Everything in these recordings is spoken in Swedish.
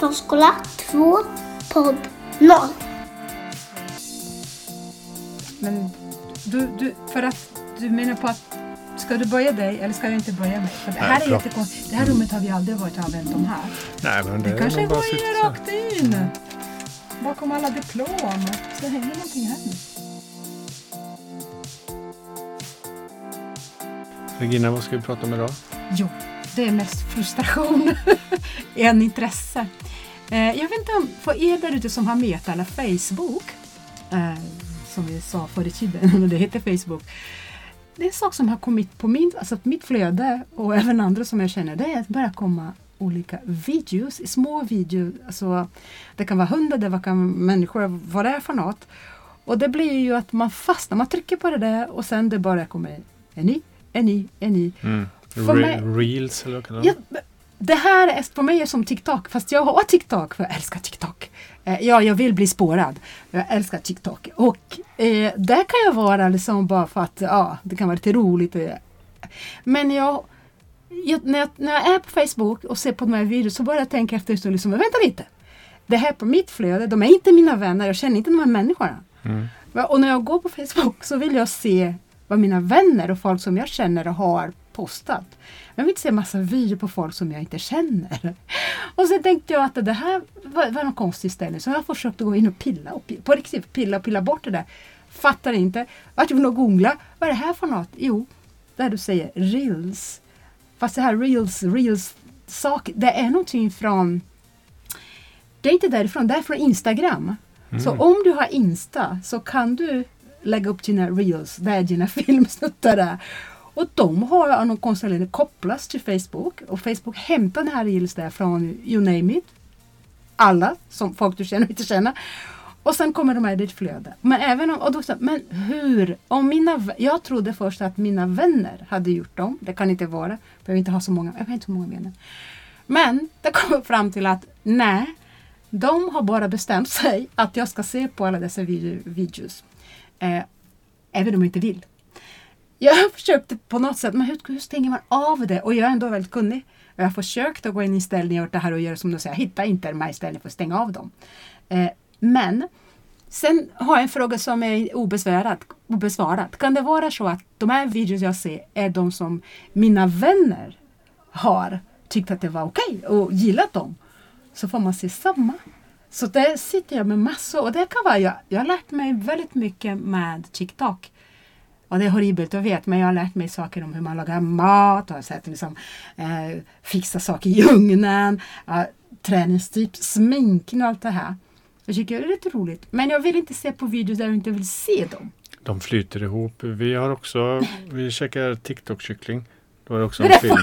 Förskola 2, podd 0. Men du, du, för att du menar på att Ska du böja dig eller ska jag inte böja mig? För det här Nej, är jättekonstigt. Det här rummet har vi aldrig varit använt om här. Nej, men det, Det kanske är går in rakt in. Bakom alla diplom. Så hänger någonting här nu. Regina, vad ska vi prata om idag? Jo, det är mest frustration än intresse. Eh, jag vet inte om, för er där ute som har Meta eller Facebook, eh, som vi sa förr i tiden när det hette Facebook. Det är en sak som har kommit på min, alltså mitt flöde och även andra som jag känner, det är att börja komma olika videos, små videos. Alltså, det kan vara hundar, det kan vara människor, vad det är för något. Och det blir ju att man fastnar, man trycker på det där och sen det bara kommer en ny, en ny, en ny. Mm. För Re- mig- Reels eller vad Ja, det? det här är för mig är som TikTok, fast jag har TikTok för jag älskar TikTok. Eh, ja, jag vill bli spårad. Jag älskar TikTok. Och eh, där kan jag vara liksom bara för att ja, det kan vara lite roligt. Men jag, jag, när, jag, när jag är på Facebook och ser på de här videorna så börjar jag tänka efter en stund, liksom, vänta lite. Det här på mitt flöde, de är inte mina vänner, jag känner inte de här människorna. Mm. Och när jag går på Facebook så vill jag se vad mina vänner och folk som jag känner har postat. Jag vill inte se massa videor på folk som jag inte känner. Och sen tänkte jag att det här var, var något konstigt ställe så jag försökte gå in och pilla, och pilla på riktigt pilla och pilla bort det där. Fattar inte. Vart jag att googla. Vad är det här för något? Jo, där du säger reels. Fast det här reels, reels sak, det är någonting från det är inte därifrån, det är från Instagram. Så om du har Insta så kan du lägga upp dina reels, där är dina filmsnuttar där. Och de har av någon konstig anledning kopplats till Facebook och Facebook hämtar den här reels där från you name it. Alla, som folk du känner och inte känner. Och sen kommer de här i ditt flöde. Men även om, och då, men hur? Om mina, jag trodde först att mina vänner hade gjort dem. Det kan inte vara. För jag inte ha så många, jag inte många vänner. Men det kommer fram till att nej, de har bara bestämt sig att jag ska se på alla dessa video, videos. Eh, även om jag inte vill. Jag försökte på något sätt, men hur, hur stänger man av det? Och jag är ändå väldigt kunnig. Jag har försökt att gå in i ställning och det här och göra som du säger, hitta inte de här ställningarna för att stänga av dem. Eh, men sen har jag en fråga som är obesvarad, obesvarad. Kan det vara så att de här videos jag ser är de som mina vänner har tyckt att det var okej och gillat dem? Så får man se samma. Så där sitter jag med massor och det kan vara, jag, jag har lärt mig väldigt mycket med TikTok. Och det är horribelt, jag vet, men jag har lärt mig saker om hur man lagar mat och sett liksom, eh, fixa saker i ugnen, eh, träningstips, sminkning och allt det här. Jag tycker det är lite roligt. Men jag vill inte se på videos där jag inte vill se dem. De flyter ihop. Vi har också, vi käkar TikTok-kyckling. Det också en det film.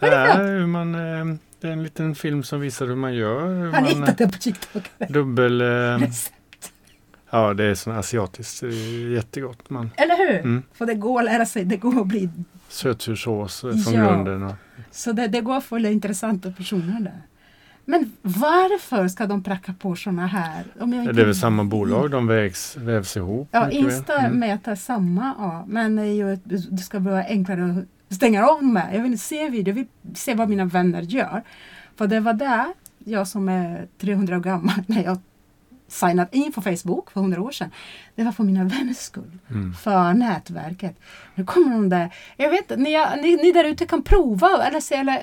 Det är, hur man, eh, det är en liten film som visar hur man gör. Hur ni man, hittat det på TikTok? dubbel, eh. Ja det är sån asiatiskt. Det är jättegott. Man, Eller hur? Mm. För det går att lära sig, det går att bli sötsursås eh, från Ja. grunden. Så det, det går att följa intressanta personer där. Men varför ska de pracka på sådana här? Om jag det inte är väl samma bolag, de vägs, vävs ihop. Ja. Insta Mm. mäter samma, ja. men det, är ju, det ska vara enklare att stänga av med. Jag vill se video, jag vill se vad mina vänner gör. För det var där, jag som är 300 år gammal, när jag signade in på Facebook för 100 år sedan. Det var för mina vänners skull. Mm. För nätverket. Nu kommer de där. Jag vet ni, ni, ni där ute kan prova eller se eller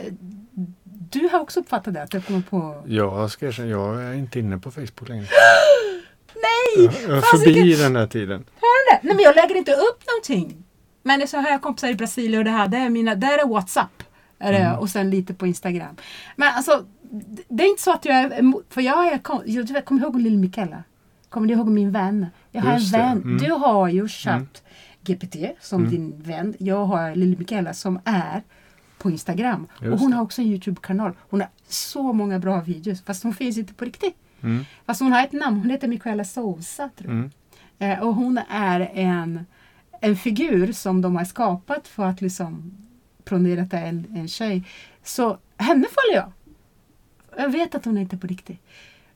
du har också uppfattat det? Att det kommer på... Jag ska erkänna, jag är inte inne på Facebook längre. Nej! Jag är Fasiken! förbi den här tiden. Har du det? Nej men jag lägger inte upp någonting. Men så har jag kompisar i Brasilien och det här, det är, mina, där är Whatsapp. Är det, Och sen lite på Instagram. Men alltså, det- är inte så att jag är emot, för jag, är, jag, jag kommer ihåg Lill Mikaela. Kommer du ihåg min vän? Jag har Just en vän. mm. Du har ju köpt GPT som Mm. din vän. Jag har Lill Mikaela som är på Instagram. och Just hon det. har också en Youtube-kanal. Hon har så många bra videos fast hon finns inte på riktigt. Mm. Fast hon har ett namn, hon heter Michaela Sousa tror jag. Mm. Eh, och hon är en, en figur som de har skapat för att liksom pronera att det är en, en tjej. Så henne följer jag. Jag vet att hon är inte på riktigt.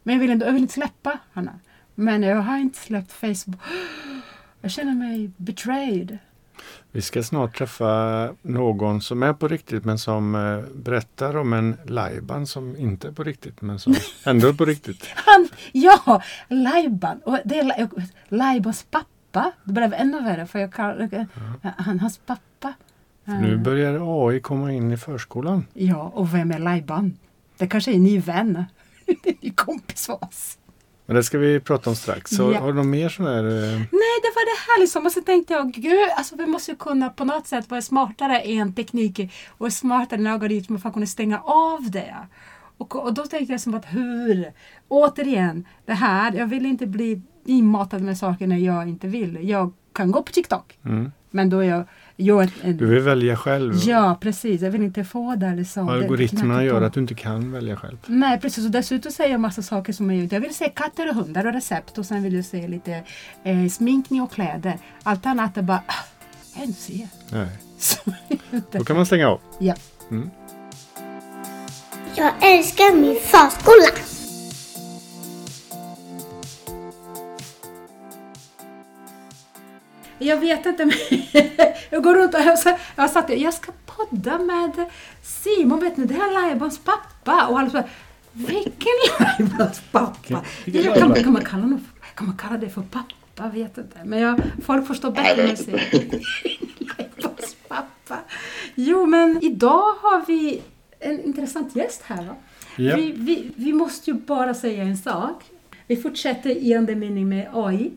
Men jag vill, ändå, jag vill inte släppa henne. Men jag har inte släppt Facebook. Jag känner mig betrayed. Vi ska snart träffa någon som är på riktigt men som eh, berättar om en lajban som inte är på riktigt men som ändå är på riktigt. Han, ja, Lajban. Och det är Laj- Lajbans pappa. Det blev ännu värre för jag kallar han hans pappa. Nu börjar AI komma in i förskolan. Ja, och vem är Lajban? Det kanske är en ny vän. Det är en kompis för oss. Men det ska vi prata om strax. Så Ja. har du någon mer sån här... eh, Nej, det var det här liksom. Och så tänkte jag, gud, alltså vi måste kunna på något sätt vara smartare än teknik och smartare än algoritmer för att kunna stänga av det. Och, och då tänkte jag som att hur? Återigen, det här, jag vill inte bli inmatad med saker när jag inte vill. Jag kan gå på TikTok, Mm. men då är jag, jag är en, Du vill välja själv. Ja, precis. Jag vill inte få det liksom. det Algoritmerna gör att du inte kan välja själv. Nej precis och dessutom säger jag massa saker som jag inte. Jag vill se katter och hundar och recept och sen vill jag se lite eh, sminkning och kläder. Allt annat är bara, ah, jag vill inte se. Nej. Så, Då kan man stänga av. ja. Mm. Jag älskar min förskola. Jag vet inte, men jag går runt och jag, sa- jag sa att jag ska podda med Simon, vet ni, det här är Lajbans pappa. Och alla så vilken Lajbans pappa? Vilken Ja, kan, Laibans? kan, man kalla honom, kan man kalla det för pappa? Vet inte. Men jag, folk förstår bättre jag när jag säger Lajbans pappa. Jo, men idag har vi en intressant gäst här. Va? Ja. Vi, vi, vi måste ju bara säga en sak. Vi fortsätter i andemening med AI.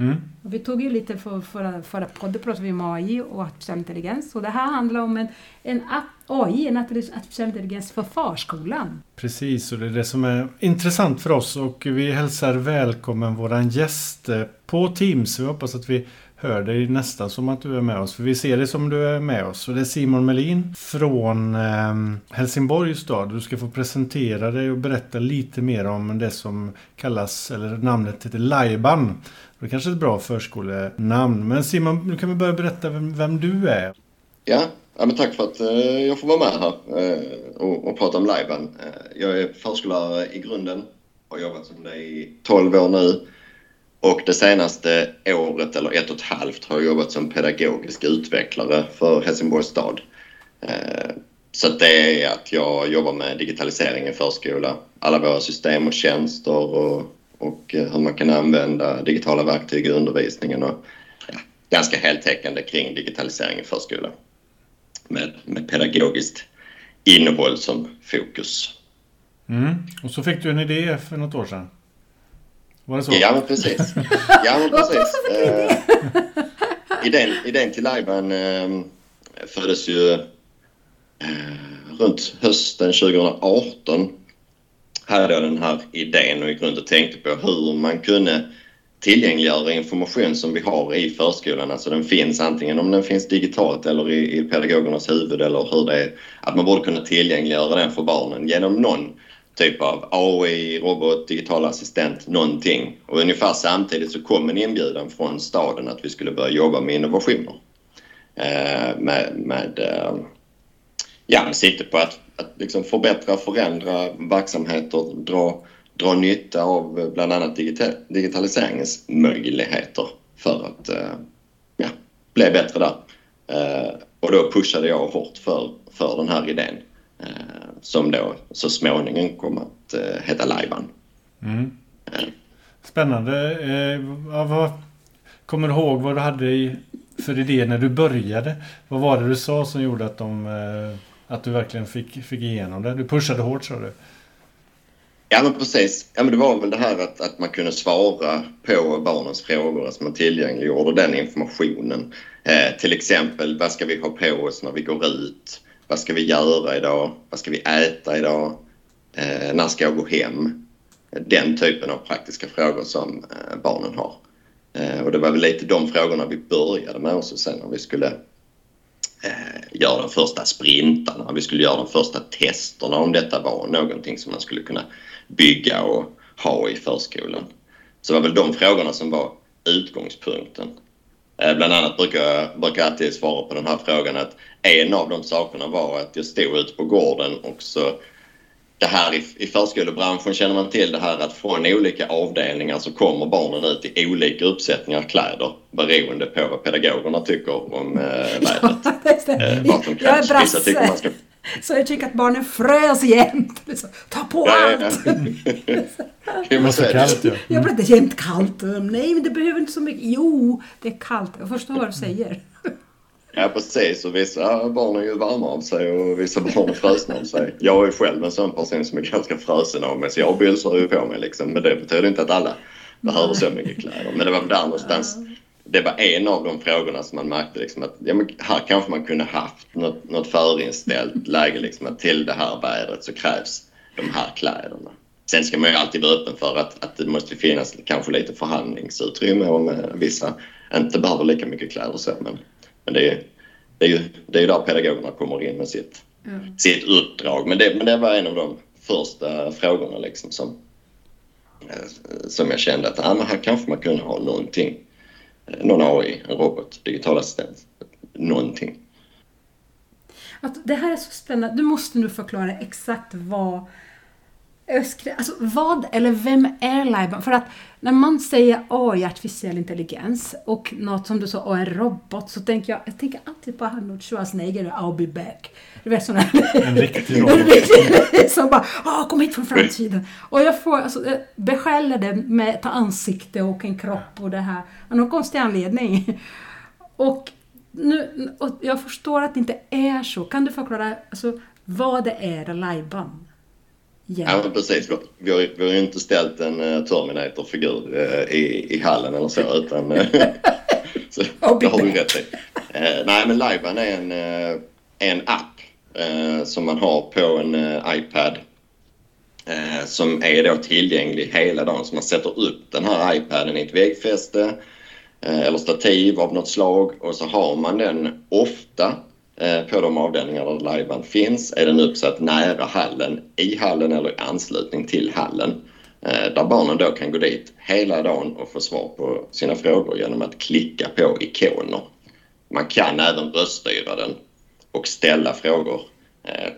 Mm. Vi tog ju lite för förra, förra podden pratade vi om AI och artificiell intelligens. Och det här handlar om en, en AI, en artificiell intelligens för förskolan. Precis, och det är det som är intressant för oss och vi hälsar välkommen våran gäst eh, på Teams. Vi hoppas att vi hör dig nästan som att du är med oss, för vi ser det som du är med oss. Och det är Simon Melin från eh, Helsingborgs stad. Du ska få presentera dig och berätta lite mer om det som kallas, eller namnet heter Lajban. Det är kanske är ett bra förskolenamn. Men Simon, nu kan vi börja berätta vem, vem du är. Ja, ja men tack för att eh, jag får vara med här eh, och, och prata om liven. Eh, jag är förskollärare i grunden. Har jobbat som det i 12 år nu. Och det senaste året, eller ett och ett halvt, har jag jobbat som pedagogisk utvecklare för Helsingborgs stad. Eh, så det är att jag jobbar med digitalisering i förskola. Alla våra system och tjänster och, och eh, hur man kan använda digitala verktyg i undervisningen. Och, ja, ganska heltäckande kring digitalisering i förskola med, med pedagogiskt innehåll som fokus. Mm. Och så fick du en idé för något år sedan. Var det så? Ja, men precis. Ja, men precis. Eh, idén, idén till Lajban eh, föddes ju eh, runt hösten 2018. Hade jag den här idén och gick runt och tänkte på hur man kunde tillgängliggöra information som vi har i förskolan. Alltså den finns antingen om den finns digitalt eller i, i pedagogernas huvud eller hur det är. Att man borde kunna tillgängliggöra den för barnen genom någon typ av AI, robot, digital assistent, någonting. Och ungefär samtidigt så kom en inbjudan från staden att vi skulle börja jobba med innovationer. Eh, med, med, eh, ja, med sikte på att, att liksom förbättra, förändra verksamheter, dra, dra nytta av eh, bland annat digita- digitaliseringens möjligheter för att eh, ja, bli bättre där. Eh, och då pushade jag hårt för, för den här idén som då så småningom kom att heta Lajban. Mm. Spännande. Vad, kommer du ihåg vad du hade för idé när du började? Vad var det du sa som gjorde att, de, att du verkligen fick, fick igenom det? Du pushade hårt sa du. Ja men precis. Ja, men det var väl det här att, att man kunde svara på barnens frågor, att man tillgängliggjorde den informationen. Eh, till exempel, vad ska vi ha på oss när vi går ut? Vad ska vi göra idag? Vad ska vi äta idag? Eh, när ska jag gå hem? Den typen av praktiska frågor som eh, barnen har. Eh, och det var väl lite de frågorna vi började med också sen när vi skulle eh, göra de första sprintarna. Vi skulle göra de första testerna om detta var någonting som man skulle kunna bygga och ha i förskolan. Så det var väl de frågorna som var utgångspunkten. Eh, bland annat brukar jag, brukar jag alltid svara på den här frågan att en av de sakerna var att jag stod ute på gården och så det här i, i förskolebranschen känner man till det här att från olika avdelningar så kommer barnen ut i olika uppsättningar kläder beroende på vad pedagogerna tycker om eh, vädret. eh, vad som Jag är krävs. Vissa tycker man ska... Så jag tycker att barnen frös jämt. Liksom, Ta på Ja, ja, allt! ja. Det var så är det. kallt ja. Jag blir inte jämt kallt. Nej, men det behöver inte så mycket. Jo, det är kallt. Jag förstår vad du säger. Ja precis och vissa barn är ju varma av sig och vissa barn är frusna av sig. Jag är själv en sån person som är ganska frusen av mig så jag bylsar ju på mig liksom. Men det betyder inte att alla behöver så mycket kläder. Men det var där någonstans. Det var en av de frågorna som man märkte liksom att ja, här kanske man kunde haft något, något förinställt läge liksom att till det här vädret så krävs de här kläderna. Sen ska man ju alltid vara öppen för att, att det måste finnas kanske lite förhandlingsutrymme om vissa inte behöver lika mycket kläder så. Men, men det, är, det, är ju, det är ju där pedagogerna kommer in med sitt, sitt uppdrag. Men det, men det var en av de första frågorna liksom som, eh, som jag kände att ah, men här kanske man kunde ha någonting. Eh, Någon AI, en robot, digital assistent. Någonting. Att det här är så spännande. Du måste nu förklara exakt vad Öskre, alltså vad eller vem är Laiban? För att när man säger AI, artificiell intelligens, och något som du sa, en robot, så tänker jag, jag tänker alltid på Arnold Schwarzenegger och I'll be back. Du vet sådana En riktig En robot. riktig- som bara Åh, kom hit från framtiden. Och jag får alltså, jag beskäller det med ett ansikte och en kropp och det här. Av någon konstig anledning. Och, nu, och jag förstår att det inte är så. Kan du förklara alltså, vad det är Lajban? Ja, men precis. Vi- har, vi har ju inte ställt en uh, Terminator-figur eh, i, i hallen eller så, utan... eh, så, det har du rätt i. Eh, nej, men Liveban är en, eh, en app eh, som man har på en eh, iPad eh, som är då tillgänglig hela dagen. Så man sätter upp den här iPaden i ett väggfäste eh, eller stativ av något slag och så har man den ofta eh, Eh, på de avdelningar där liveband finns är den uppsatt nära hallen, i hallen eller i anslutning till hallen. Eh, där barnen då kan gå dit hela dagen och få svar på sina frågor genom att klicka på ikoner. Man kan även röststyra den och ställa frågor eh,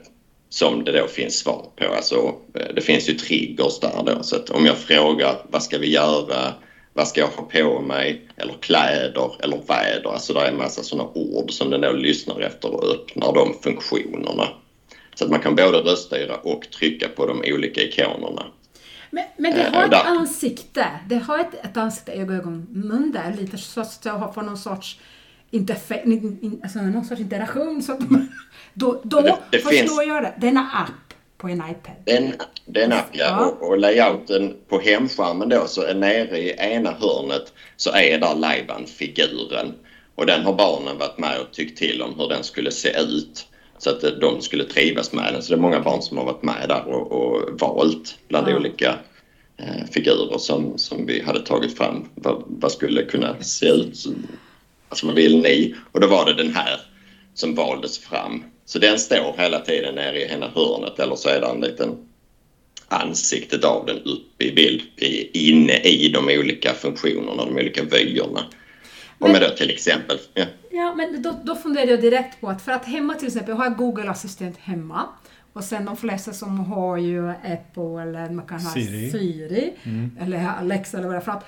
som det då finns svar på. Alltså, det finns ju triggers där då. Så att om jag frågar vad ska vi göra, vad ska jag ha på mig, eller kläder eller väder. Alltså det är en massa sådana ord som den då lyssnar efter och öppnar de funktionerna. Så att man kan både röststyra och trycka på de olika ikonerna. Men, men det Eh, har ett där. ansikte. Det har ett, ett ansikte, ögon, ögon, mun där. Lite så att jag får någon sorts interfe- in- in- alltså någon sorts interaktion. Så att då då Det- det förstår finns- jag det. Denna app på en iPad. Den, den app, ja. Och, och layouten på hemskärmen då så är nere i ena hörnet så är där Lajban-figuren. Och den har barnen varit med och tyckt till om hur den skulle se ut. Så att eh, de skulle trivas med den. Så det är många barn som har varit med där och, och valt bland Ja. olika eh, figurer som, som vi hade tagit fram. Vad, vad skulle kunna se ut? Alltså vad vill ni? Och då var det den här som valdes fram. Så den står hela tiden nere i ena hörnet eller så är det en liten ansiktet av den upp i bild i, inne i de olika funktionerna, de olika vyerna. Om jag då till exempel... Ja, Ja, men då, då funderar jag direkt på att för att hemma till exempel, jag har Google Assistent hemma. Och sen de flesta som har ju Apple eller man kan ha Siri. Siri eller Alexa eller vad det är för att,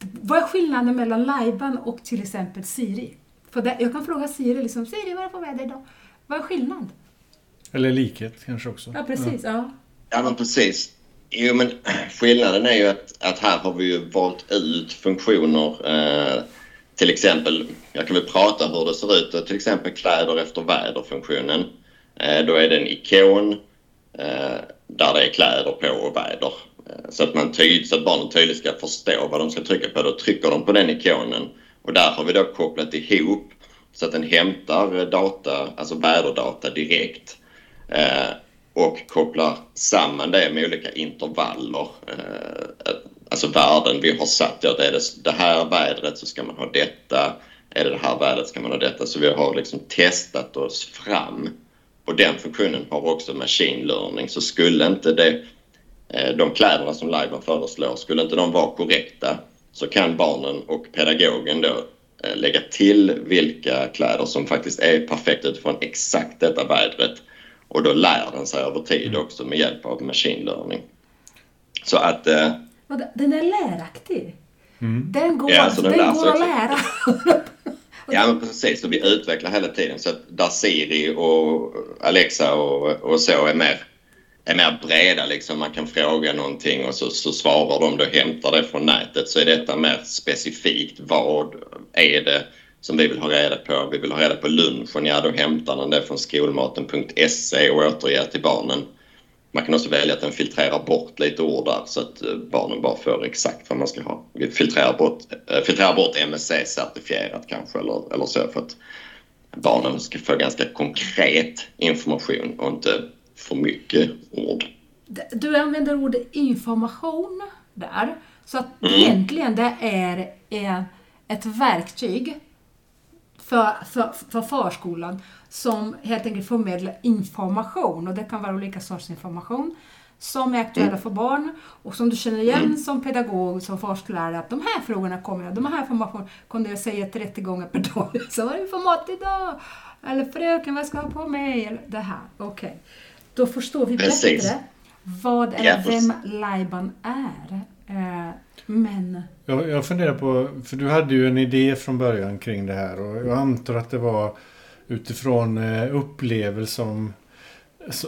Vad är skillnaden mellan Lajban och till exempel Siri? För det, jag kan fråga Siri liksom, Siri vad är det för väder idag? Vad är skillnad? Eller likhet kanske också. Ja, precis. Ja. ja men precis. Jo, men skillnaden är ju att, att här har vi ju valt ut funktioner. Eh, till exempel, jag kan väl prata hur det ser ut. Till exempel kläder efter väderfunktionen. Eh, då är det en ikon eh, där det är kläder på och väder. Eh, så, att man tyd, så att barnen tydligt ska förstå vad de ska trycka på. Då trycker de på den ikonen. Och där har vi då kopplat ihop så att den hämtar eh, data, alltså väderdata direkt. Eh, och kopplar samman det med olika intervaller. Eh, eh alltså värden vi har satt. Ja, är det det här vädret så ska man ha detta. Är det det här vädret ska man ha detta. Så vi har liksom testat oss fram. Och den funktionen har också machine learning. Så skulle inte det, eh, de kläderna som Liveman föreslår, skulle inte de vara korrekta så kan barnen och pedagogen då lägga till vilka kläder som faktiskt är perfekta utifrån exakt detta vädret. Och då lär den sig över tid också med hjälp av machine learning. Så att... Eh, den är läraktig? Mm. Den går, ja, den den går att lära? ja, men precis. Så vi utvecklar hela tiden. Så att där Siri och Alexa och, och så är mer, är mer breda. Liksom. Man kan fråga någonting och så, så svarar de. Då hämtar det från nätet. Så är detta mer specifikt. Vad är det som vi vill ha reda på? Vi vill ha reda på lunchen. Ja, då hämtar den det från skolmaten.se och återger till barnen. Man kan också välja att den filtrerar bort lite ord där så att eh, barnen bara får exakt vad man ska ha. Vi filtrerar bort, eh, filtrerar bort MSC-certifierat kanske eller, eller så för att barnen ska få ganska konkret information och inte för mycket ord. Du använder ordet information där. Så att mm. egentligen det är ett verktyg för, för, för förskolan som helt enkelt förmedlar information och det kan vara olika sorts information som är aktuella mm. för barn och som du känner igen mm. som pedagog, som förskollärare att de här frågorna kommer, de här informationen kunde jag säga 30 gånger per dag. Så vad är det för mat idag? Eller fröken, vad ska jag ha på mig? Eller det här. Okej. Okay. Då förstår vi Precis. bättre vad eller vem Laiban är. Eh, men... Jag, jag funderar på, för du hade ju en idé från början kring det här och jag antar att det var utifrån eh, upplevelser som,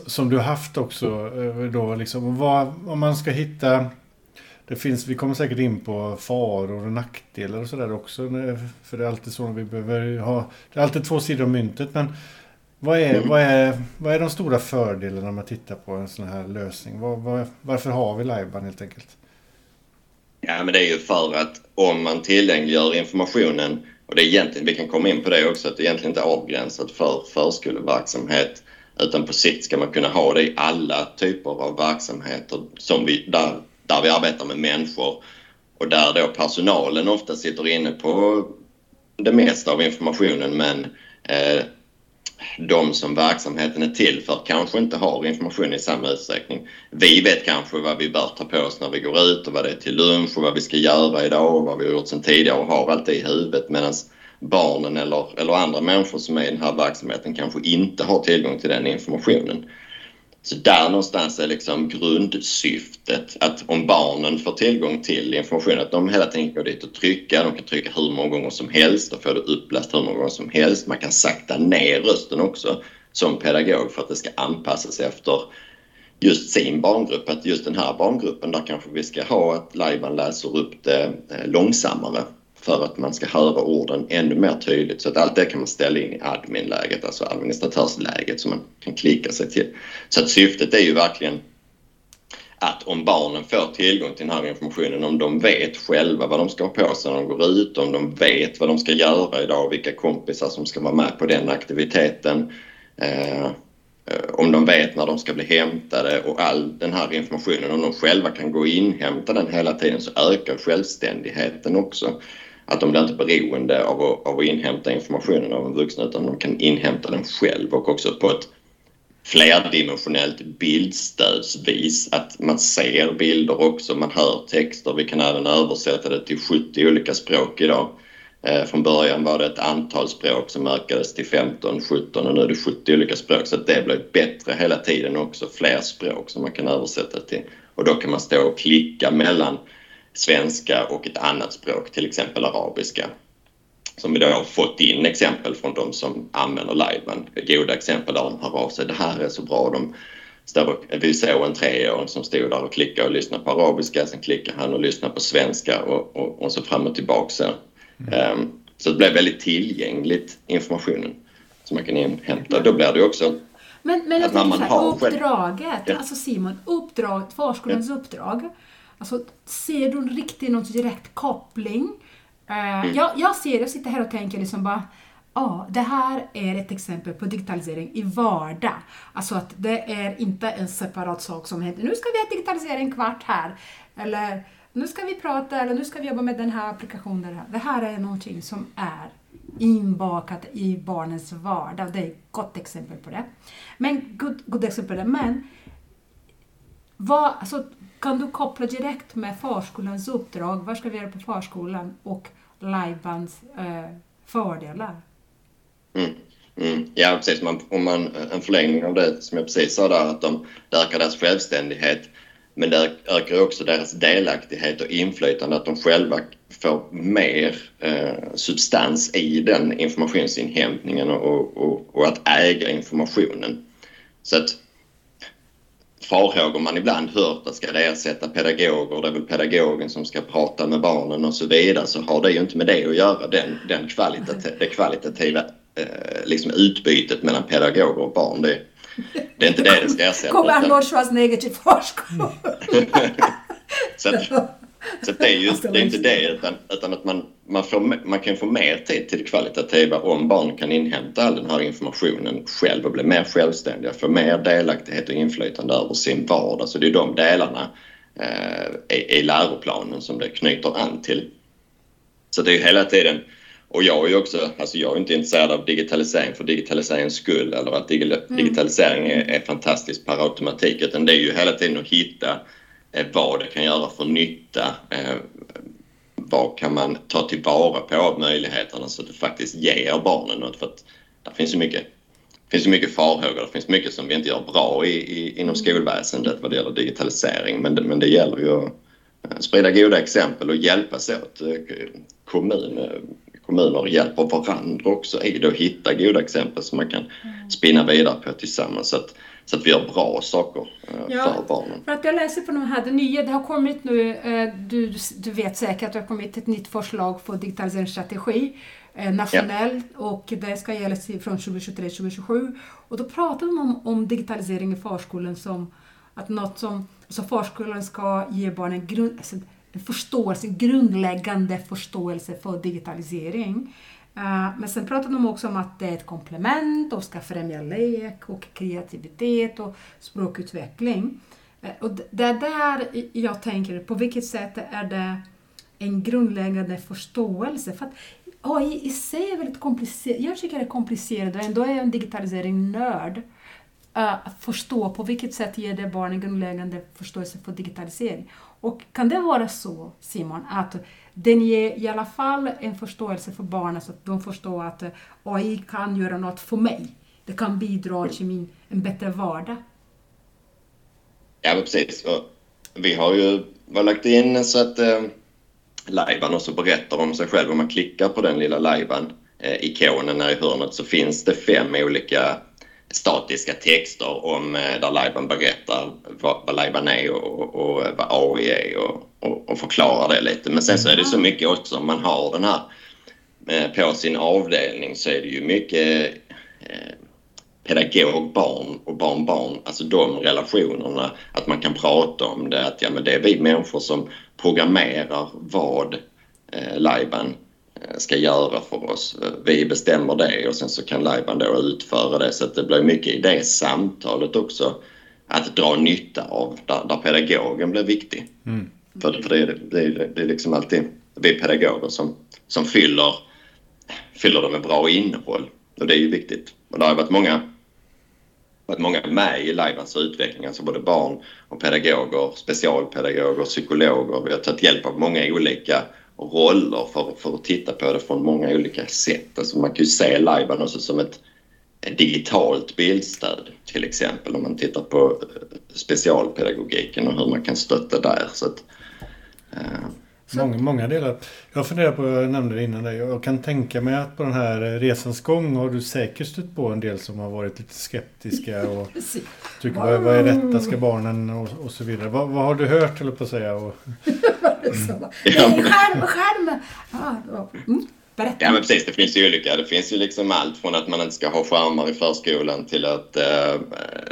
som du haft också. Eh, då, liksom, vad, om man ska hitta... Det finns, vi kommer säkert in på faror och nackdelar och sådär också. För det är alltid så vi behöver ha... Det är alltid två sidor av myntet. Men vad är, mm. vad är, vad är de stora fördelarna när man tittar på en sån här lösning? Var, var, varför har vi Liveban helt enkelt? Ja, men det är ju för att om man tillgängliggör informationen och det är egentligen, vi kan komma in på det också, att det egentligen inte är avgränsat för förskoleverksamhet utan på sikt ska man kunna ha det i alla typer av verksamheter som vi, där, där vi arbetar med människor och där då personalen ofta sitter inne på det mesta av informationen men eh, de som verksamheten är till för kanske inte har information i samma utsträckning. Vi vet kanske vad vi bör ta på oss när vi går ut och vad det är till lunch och vad vi ska göra idag och vad vi har gjort sedan tidigare och har allt det i huvudet medan barnen eller, eller andra människor som är i den här verksamheten kanske inte har tillgång till den informationen. Så där någonstans är liksom grundsyftet att om barnen får tillgång till information, att de hela tiden går dit och trycka. De kan trycka hur många gånger som helst och få det uppläst hur många gånger som helst. Man kan sakta ner rösten också som pedagog för att det ska anpassas efter just sin barngrupp. Att just den här barngruppen, där kanske vi ska ha att lajban läser upp det eh, långsammare för att man ska höra orden ännu mer tydligt. Så att allt det kan man ställa in i adminläget, alltså administratörsläget som man kan klicka sig till. Så att syftet är ju verkligen att om barnen får tillgång till den här informationen, om de vet själva vad de ska ha på sig när de går ut, om de vet vad de ska göra idag, vilka kompisar som ska vara med på den aktiviteten, eh, eh om de vet när de ska bli hämtade och all den här informationen, om de själva kan gå och inhämta den hela tiden så ökar självständigheten också att de blir inte beroende av att, av att inhämta informationen av en vuxen utan de kan inhämta den själv och också på ett flerdimensionellt bildstödsvis. Att man ser bilder också, man hör texter. Vi kan även översätta det till 70 olika språk idag. Eh, från början var det ett antal språk som ökades till 15, 17 och nu är det 70 olika språk. Så det blir bättre hela tiden också, fler språk som man kan översätta till. Och då kan man stå och klicka mellan svenska och ett annat språk, till exempel arabiska. Som vi då har fått in exempel från de som använder Liveman. Goda exempel där de hör av sig. Det här är så bra. De står, vi såg en treåring som stod där och klickade och lyssnade på arabiska. Sen klickade han och lyssnade på svenska och, och, och så fram och tillbaka. Så. Mm. Um, så det blev väldigt tillgängligt informationen som man kan inhämta. Då blir det också men, men jag tänker så här, uppdraget, ja. alltså Simon, uppdraget, förskolans uppdrag Alltså, ser du riktigt någon direkt koppling? Uh, jag, jag ser, jag sitter här och tänker liksom bara Ja, det här är ett exempel på digitalisering i vardag. Alltså att det är inte en separat sak som heter nu ska vi ha digitalisering kvart här. Eller nu ska vi prata eller nu ska vi jobba med den här applikationen. Det här är någonting som är inbakat i barnens vardag. Det är ett gott exempel på det. Men, god, god exempel. Men vad, alltså, kan du koppla direkt med förskolans uppdrag, vad ska vi göra på förskolan och Lajbans eh, fördelar? Mm. Mm. Ja, precis. Man, om man, eh, en förlängning av det som jag precis sa där, att de, det ökar deras självständighet. Men det ökar också deras delaktighet och inflytande, att de själva får mer eh, substans i den informationsinhämtningen och, och, och, att äga informationen. Så att farhågor man ibland hört att ska det ersätta pedagoger, det är väl pedagogen som ska prata med barnen och så vidare, så har det ju inte med det att göra, den, den kvalitativa, det kvalitativa eh, liksom utbytet mellan pedagoger och barn. Det, det är inte det det ska ersätta. Kommer Arnold Schwarzenegger till förskolan? Så, det är ju det är inte det utan, utan att man, man, får, man kan få mer tid till det kvalitativa om barn kan inhämta all den här informationen själv och bli mer självständiga, få mer delaktighet och inflytande över sin vardag. Så det är de delarna eh, i, i läroplanen som det knyter an till. Så det är hela tiden och jag är ju också, alltså jag är inte intresserad av digitalisering för digitaliseringens skull eller att mm. digitalisering är, är fantastiskt per automatik utan det är ju hela tiden att hitta vad det kan göra för nytta. Eh, vad kan man ta tillvara på av möjligheterna så att det faktiskt ger barnen något. För att det finns ju mycket, finns mycket farhågor, det finns mycket som vi inte gör bra i, i, inom mm. skolväsendet vad det gäller digitalisering men det, men det gäller ju att eh, sprida goda exempel och hjälpas åt. Kommun, kommuner hjälper varandra också i det och hitta goda exempel som man kan mm. spinna vidare på tillsammans så att, så att vi gör bra saker eh, ja, för barnen. För att jag läser på de här, det nya, det har kommit nu, eh, du, du vet säkert att det har kommit ett nytt förslag för digitaliseringsstrategi eh, nationellt ja. och det ska gälla från 2023-2027 och då pratar de om, om digitalisering i förskolan som att något som, så förskolan ska ge barnen grund, alltså, en förståelse, grundläggande förståelse för digitalisering. Eh, men sen pratar de också om att det är ett komplement och ska främja lek och kreativitet och språkutveckling. Eh, och det är där jag tänker, på vilket sätt är det en grundläggande förståelse? För att AI i sig är väldigt komplicerat. Jag tycker det är komplicerat och ändå är jag en digitalisering-nörd. Eh, förstå på vilket sätt ger det barnen grundläggande förståelse för digitalisering. Och kan det vara så, Simon, att den ger i alla fall en förståelse för barnen så att de förstår att eh, AI kan göra något för mig. Det kan bidra till min, en bättre vardag. Ja, precis. vi har ju lagt in så att eh, Lajban också berättar om sig själv. Om man klickar på den lilla Lajban-ikonen eh, här i hörnet så finns det fem olika statiska texter om eh, där Lajban berättar vad, vad Lajban är och, och, vad AI är och, och, och, förklarar det lite. Men sen så är det så mycket också om man har den här eh, på sin avdelning så är det ju mycket eh, pedagog, barn och barnbarn, alltså de relationerna, att man kan prata om det, att ja men det är vi människor som programmerar vad eh, Lajban Eh, ska göra för oss. Vi bestämmer det och sen så kan Lajban då utföra det. Så att det blir mycket i det samtalet också att dra nytta av, där, där pedagogen blir viktig. Mm. För, för det, det, det är liksom alltid vi pedagoger som, som fyller, fyller det med bra innehåll. Och det är ju viktigt. Och det har varit många, varit många med i Lajbans utveckling, alltså både barn och pedagoger, specialpedagoger, psykologer. Vi har tagit hjälp av många olika roller för, för att titta på det från många olika sätt. Alltså man kan ju se Lajban också som ett, ett digitalt bildstöd till exempel om man tittar på eh, specialpedagogiken och hur man kan stötta där. Så att, uh, Många, många delar. Jag funderar på, jag nämnde det innan, jag kan tänka mig att på den här resans gång har du säkert stött på en del som har varit lite skeptiska och tycker vad, vad är detta, ska barnen och, och så vidare. Vad, vad har du hört eller på att säga? Och... Nej, skärm, skärm! mm. Berätta. Ja men precis, det finns ju olika. Det finns ju liksom allt från att man inte ska ha skärmar i förskolan till att eh,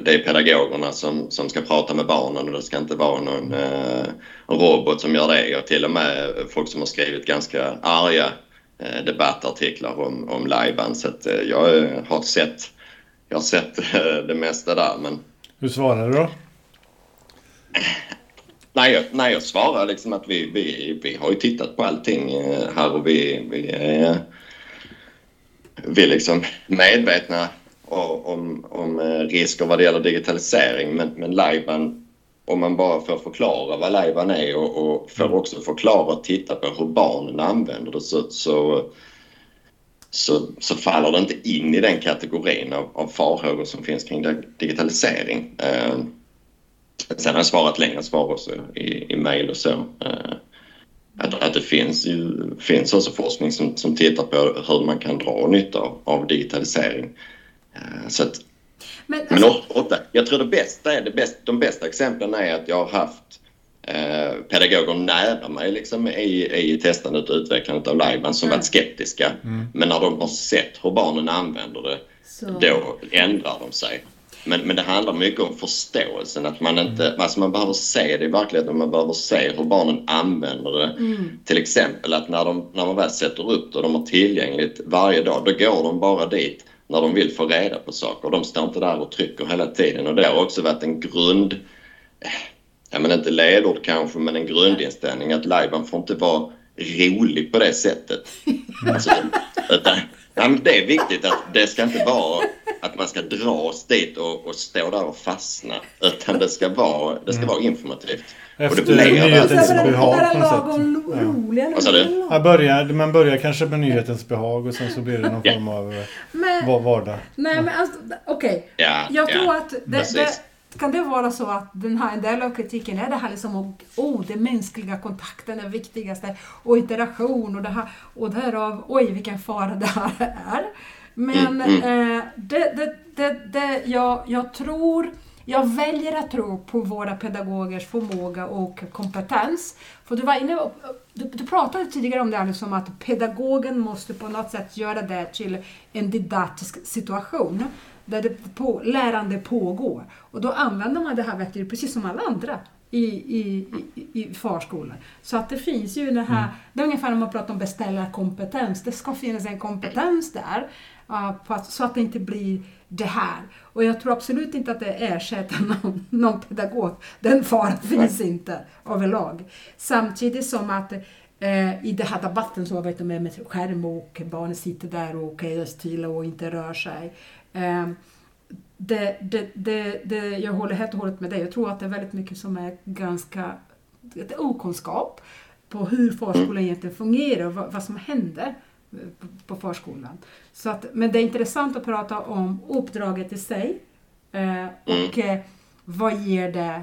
det är pedagogerna som, som ska prata med barnen och det ska inte vara någon eh, robot som gör det. Och till och med folk som har skrivit ganska arga eh, debattartiklar om, om lajban. Så att, eh, jag har sett, jag har sett eh, det mesta där. Men... Hur svarar du då? Nej, jag, nej, jag svarar liksom att vi, vi, vi har ju tittat på allting eh, här och vi, vi, är, vi är liksom medvetna om, om eh, risker vad det gäller digitalisering. Men, men Lajban, om man bara får förklara vad Lajban är och, och får mm. också förklara och titta på hur barnen använder det så, så så, så faller det inte in i den kategorin av, av farhågor som finns kring digitalisering. Sen har jag svarat längre svar också i, i mejl och så. Eh, att, att det finns, ju, finns också forskning som, som tittar på hur man kan dra nytta av, av digitalisering. Eh, så att, men, alltså... men ofta, jag tror det bästa är, det bästa, de bästa exemplen är att jag har haft eh, pedagoger nära mig liksom, i, i testandet och utvecklandet av Lajban som mm. varit skeptiska. Mm. Men när de har sett hur barnen använder det, Så. då ändrar de sig. Men, men det handlar mycket om förståelsen. Att man, inte, mm. alltså man behöver se det i verkligheten. Man behöver se hur barnen använder det. Mm. Till exempel att när, de, när man väl sätter upp det och de har tillgängligt varje dag, då går de bara dit när de vill få reda på saker. De står inte där och trycker hela tiden. Och det har också varit en grund... Ja, men inte ledord kanske, men en grundinställning att lajban får inte vara rolig på det sättet. Alltså, utan, ja, det är viktigt att det ska inte vara att man ska dras dit och, och stå där och fastna. Utan det ska vara, det ska mm. vara informativt. Efter nyhetens behag på något sätt. Ja. Börjar, man börjar kanske med nyhetens behag och sen så blir det någon form av men, vardag. Nej men alltså, okej. Okay. Ja, jag tror att det, det, kan det vara så att den här, en del av kritiken är det här liksom om oh, den mänskliga kontakten är viktigaste och interaktion och det här och därav, oj vilken fara det här är. Men mm, mm. Eh, det, det, det, det, jag, jag tror, jag väljer att tro på våra pedagogers förmåga och kompetens. För du var inne du, du pratade tidigare om det här liksom att pedagogen måste på något sätt göra det till en didaktisk situation där det på, lärande pågår. Och då använder man det här verktyget precis som alla andra i, i, i, i förskolan. Så att det finns ju det här, mm. det är ungefär när man pratar om beställarkompetens, det ska finnas en kompetens där uh, så att det inte blir det här. Och jag tror absolut inte att det ersätter någon, någon pedagog. Den faran finns inte överlag. Samtidigt som att eh, i den här debatten så vet med, med skärm och barnen sitter där och är stilla och inte rör sig. Eh, det, det, det, det, jag håller helt och hållet med dig. Jag tror att det är väldigt mycket som är ganska okunskap på hur förskolan egentligen fungerar och vad, vad som händer på förskolan. Så att, men det är intressant att prata om uppdraget i sig eh, och mm. eh, vad ger det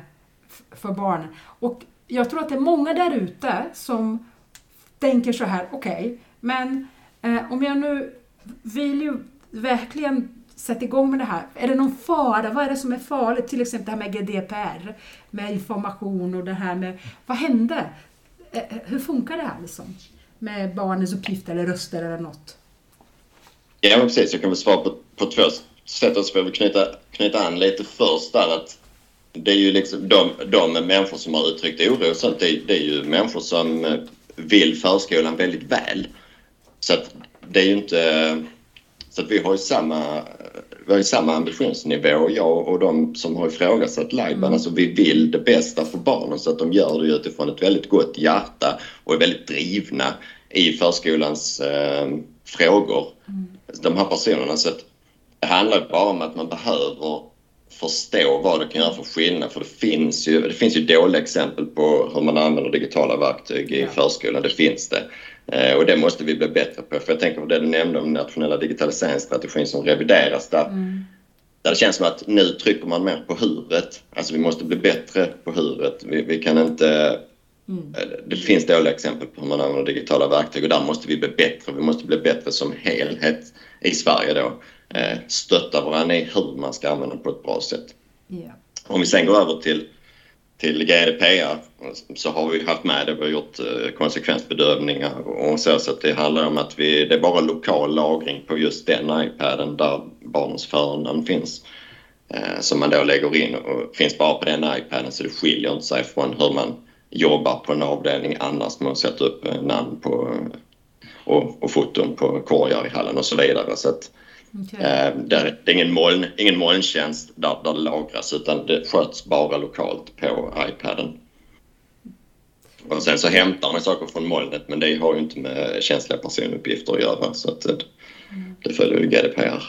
för barnen. Och jag tror att det är många där ute som tänker så här, okej, okay, men eh, om jag nu vill ju verkligen sätta igång med det här. Är det någon fara? Vad är det som är farligt? Till exempel det här med GDPR, med information och det här med, vad hände? Hur funkar det här liksom? Med barnens uppgifter eller röster eller något? Ja, men precis. Jag kan väl svara på, på två sätt. Och så får jag knyta, knyta an lite först där att det är ju liksom de, de människor som har uttryckt oro och sånt, det, det är ju människor som eh, vill förskolan väldigt väl. Så att det är ju inte... Så att vi har ju samma, vi har ju samma ambitionsnivå, jag och de som har ifrågasatt Lajban. Mm. Alltså vi vill det bästa för barnen så att de gör det utifrån ett väldigt gott hjärta och är väldigt drivna i förskolans eh, frågor. Mm. De här personerna. Så att det handlar bara om att man behöver förstå vad det kan göra för skillnad. För det finns ju, det finns ju dåliga exempel på hur man använder digitala verktyg i ja. förskolan. Det finns det. Eh, och det måste vi bli bättre på. För jag tänker på det du nämnde om nationella digitaliseringsstrategin som revideras där. Mm. Där det känns som att nu trycker man mer på huret. Alltså vi måste bli bättre på huret. Vi, vi kan inte... Mm. Eh, det finns dåliga exempel på hur man använder digitala verktyg och där måste vi bli bättre. Vi måste bli bättre som helhet i Sverige då. Eh, stötta varandra i hur man ska använda det på ett bra sätt. Yeah. Om vi sen går över till till GDPR så har vi haft med det. Vi har gjort eh, konsekvensbedömningar och så. Så att det handlar om att vi, det är bara lokal lagring på just den iPaden där barnens förnamn finns. Eh, som man då lägger in och finns bara på den iPaden så det skiljer inte sig från hur man jobbar på en avdelning annars Man sätter upp eh, namn på och, och foton på korgar i hallen och så vidare. Så att, Okay. Eh, det är ingen, moln, ingen molntjänst där, där det lagras utan det sköts bara lokalt på iPaden. Och sen så hämtar man saker från molnet men det har ju inte med känsliga personuppgifter att göra så att det, mm. det följer ju GDPR.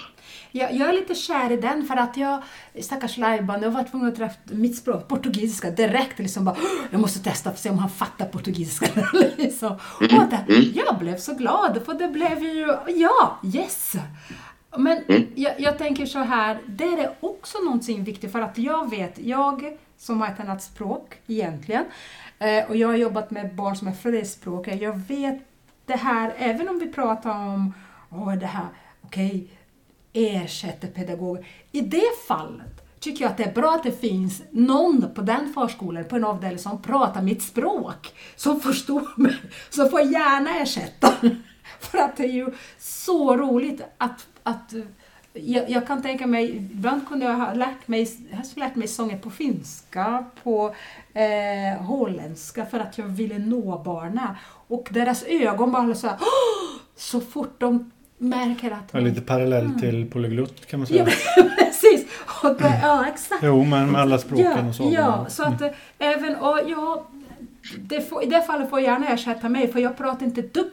jag, jag är lite kär i den för att jag, stackars Laiban, jag var tvungen att träffa mitt språk, portugisiska, direkt liksom bara jag måste testa för att se om han fattar portugisiska. liksom. Och det, jag blev så glad för det blev ju, ja, yes! Men jag, jag tänker så här, det är också någonting viktigt för att jag vet, jag som har ett annat språk egentligen, eh, och jag har jobbat med barn som är flerspråkiga, jag vet det här, även om vi pratar om åh, det här, okej, okay, ersätter pedagoger. I det fallet tycker jag att det är bra att det finns någon på den förskolan, på en avdelning som pratar mitt språk, som förstår mig, som får gärna ersätta. För att det är ju så roligt att, att jag, jag, kan tänka mig, ibland kunde jag ha lärt mig, jag lärt mig sånger på finska, på eh, holländska för att jag ville nå barnen. Och deras ögon bara så här, så fort de märker att... Ja, lite parallell mm. till polyglott kan man säga. Ja, precis! Och, ja, exakt. Jo, men med alla språken ja, och så. Ja, så att mm. även, och ja, det får, I det fallet får jag gärna ersätta mig, för jag pratar inte ett dugg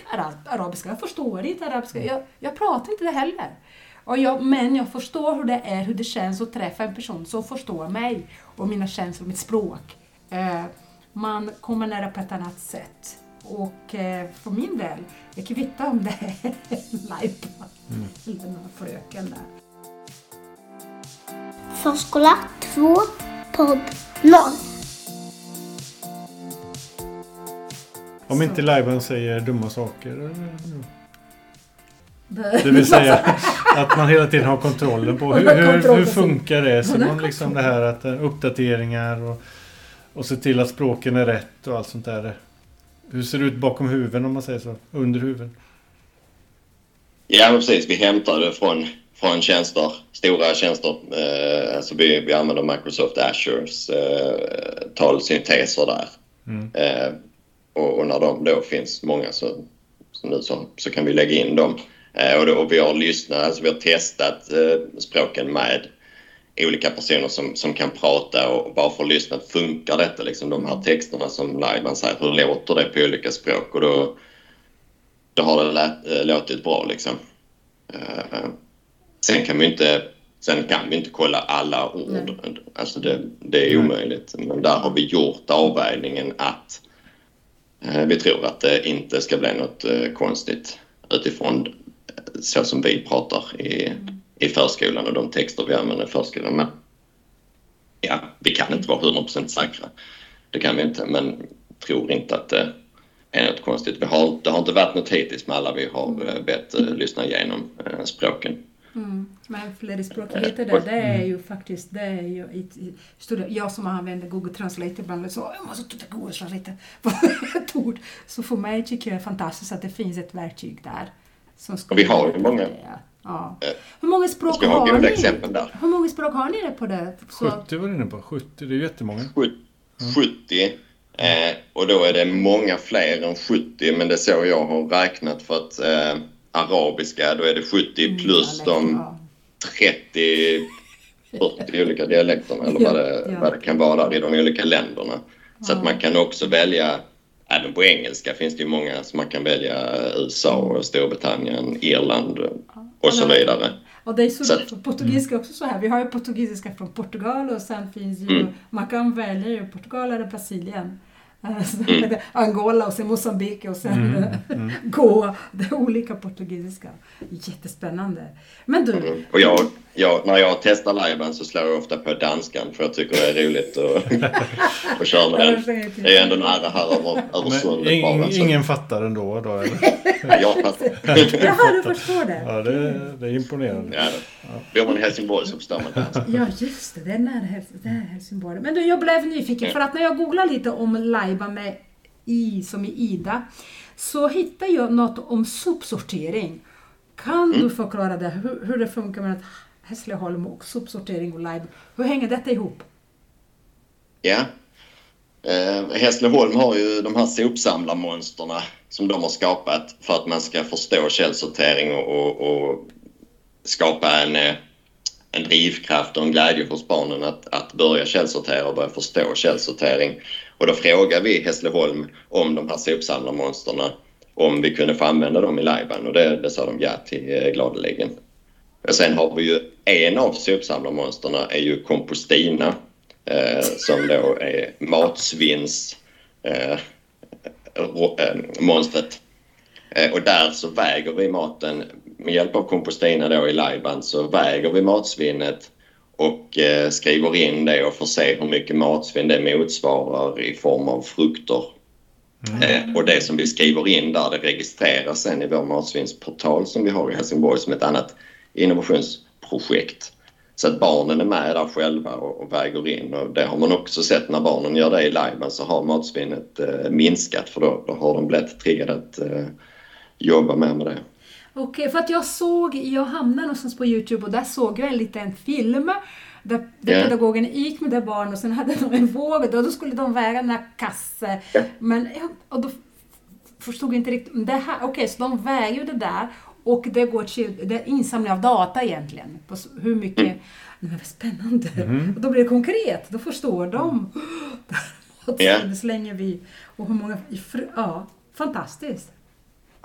arabiska. Jag förstår inte arabiska. Jag, jag pratar inte det heller. Och jag, men jag förstår hur det är, hur det känns att träffa en person som förstår mig och mina känslor, mitt språk. Eh, man kommer nära på ett annat sätt. Och eh, för min del, jag kvittar om det är Laipa mm. eller någon fröken där. Förskola 2, podd 0. Om inte Laiban säger dumma saker? Det vill säga att man hela tiden har kontrollen på hur, hur, hur funkar det? Så man liksom det här att eh, uppdateringar och, och se till att språken är rätt och allt sånt där. Hur ser det ut bakom huven om man säger så? Under huven? Ja precis, vi hämtar det från, från tjänster, stora tjänster. Eh, alltså vi, vi använder Microsoft Azures eh, talsynteser där. Mm. Eh, och, och, när de då finns många så, så, nu så, så kan vi lägga in dem. Eh, och, då, och vi har lyssnat, alltså vi har testat eh, språken med olika personer som, som kan prata och bara för att lyssna, funkar detta liksom de här texterna som Lajban säger, hur låter det på olika språk? Och då, då har det lät, äh, låtit bra liksom. Sen kan vi inte Sen kan vi inte kolla alla ord. Nej. Alltså det, det är omöjligt. Men där har vi gjort avvägningen att vi tror att det inte ska bli något konstigt utifrån så som vi pratar i, mm i förskolan och de texter vi använder i förskolan. Men ja, vi kan inte vara 100% säkra. Det kan vi inte, men tror inte att det är något konstigt. Vi har, det har inte varit något hittills med alla vi har eh, bett uh, lyssna igenom uh, språken. Mm. Men flerspråkigheter där, det är ju faktiskt, det är ju i, jag som använder Google Translate ibland så jag måste titta Google Translate på ett ord. Så för mig tycker jag det är fantastiskt att det finns ett verktyg där. Som och vi har ju många. Ja. Eh, hur många språk har ni? Exempel där. Hur många språk har ni det på det? Så... 70 var du inne på. 70, det är jättemånga. 70. Eh, och då är det många fler än 70 men det är så jag har räknat för att eh, arabiska då är det 70 mm, plus mm, de 30 40 olika dialekterna eller vad det, ja. vad det kan vara där i de olika länderna. Så att man kan också välja Även på engelska finns det ju många som man kan välja. USA, Storbritannien, Irland och så vidare. Och det är så, så portugisiska också så här. Vi har ju portugisiska från Portugal och sen finns ju, mm. man kan välja ju Portugal eller Brasilien. Mm. Angola och sen Mosambik och sen mm. Mm. Goa. Det är olika portugisiska. Jättespännande. Men du. Mm. Och jag, jag, när jag testar liven så slår jag ofta på danskan för jag tycker det är roligt att, att köra med den. Det är ändå nära här över, över sundet ing, bara. Ingen fattar ändå då eller? jag fattar. Jaha, du förstår det. Ja, det, det är imponerande. Ja, Bor man i Helsingborg så förstår man danska. Ja, just det. Det är nära det är Helsingborg. Men du, jag blev nyfiken för att när jag googlade lite om Laiba med I som i Ida så hittade jag något om sopsortering. Kan mm. du förklara det, hur, hur det funkar med Hässleholm och sopsortering och live. Hur hänger detta ihop? Ja. Eh, Hässleholm har ju de här sopsamlarmonsterna som de har skapat för att man ska förstå källsortering och, och, och skapa en, eh, en drivkraft och en glädje hos barnen att, att börja källsortera och börja förstå källsortering. Och då frågar vi Hässleholm om de här sopsamlarmonsterna om vi kunde få använda dem i lajban och det, det sa de ja till eh, gladeligen gladeligen. Sen har vi ju en av sopsamlarmonsterna är ju Compostina eh, som då är matsvinns eh, eh, monstret. Eh, och där så väger vi maten med hjälp av Compostina då i Lajban så väger vi matsvinnet och eh, skriver in det och får se hur mycket matsvinn det motsvarar i form av frukter. Mm. Eh, och det som vi skriver in där det registreras sen i vår matsvinnsportal som vi har i Helsingborg som ett annat innovationsprojekt. Så att barnen är med där själva och, och väger in och det har man också sett när barnen gör det i liven så har matsvinnet eh, minskat för då, då har de blivit triggade att eh, jobba mer med det. Okej, för att jag såg, jag hamnade någonstans på Youtube och där såg jag en liten film där, där yeah. pedagogen gick med det barnet och sen hade de en våg och då skulle de väga den här kassen. Yeah. Men, och då förstod jag inte riktigt. Det här, okej, okay, så de väger ju det där och det går till det är insamling av data egentligen. På hur mycket... Mm. Men vad spännande! Mm. Och då blir det konkret. Då förstår de. Yeah. Det slänger vi. Och hur många... Ja, fantastiskt.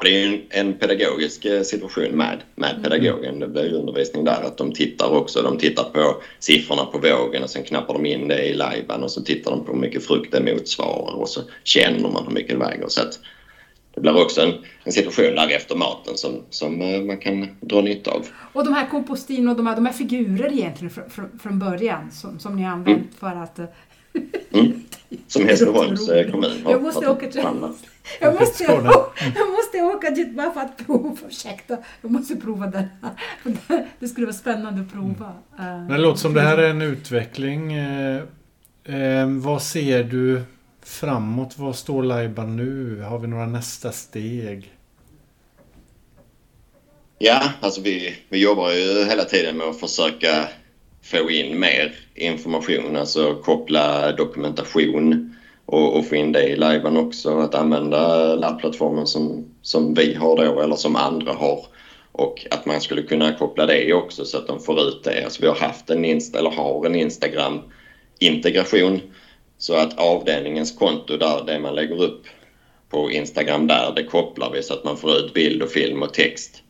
Det är en, en pedagogisk eh, situation med, med mm. pedagogen. Det blir undervisning där att de tittar också. De tittar på siffrorna på vågen och sen knappar de in det i liven och så tittar de på hur mycket frukt det motsvarar och så känner man hur mycket det väger. Så att det blir också en, en situation där efter maten som, som eh, man kan dra nytta av. Och de här kompostin och de här, de här figurer egentligen från, från, från början som, som ni har använt mm. för att... Eh, mm. Som Hässleholms kommun har Jag måste åka till... Jag måste, jag, jag måste åka dit bara för att prova, ursäkta. Jag måste prova den här. Det skulle vara spännande att prova. Mm. Men det låter som det här är en utveckling. Eh, eh, vad ser du framåt? Vad står Laiban nu? Har vi några nästa steg? Ja, alltså vi, vi jobbar ju hela tiden med att försöka få in mer information, alltså koppla dokumentation och, och få in det i liven också. Att använda labbplattformen som, som vi har då eller som andra har. Och att man skulle kunna koppla det också så att de får ut det. Alltså vi har haft en inst eller har en Instagram-integration. Så att avdelningens konto där, det man lägger upp på Instagram där, det kopplar vi så att man får ut bild och film och text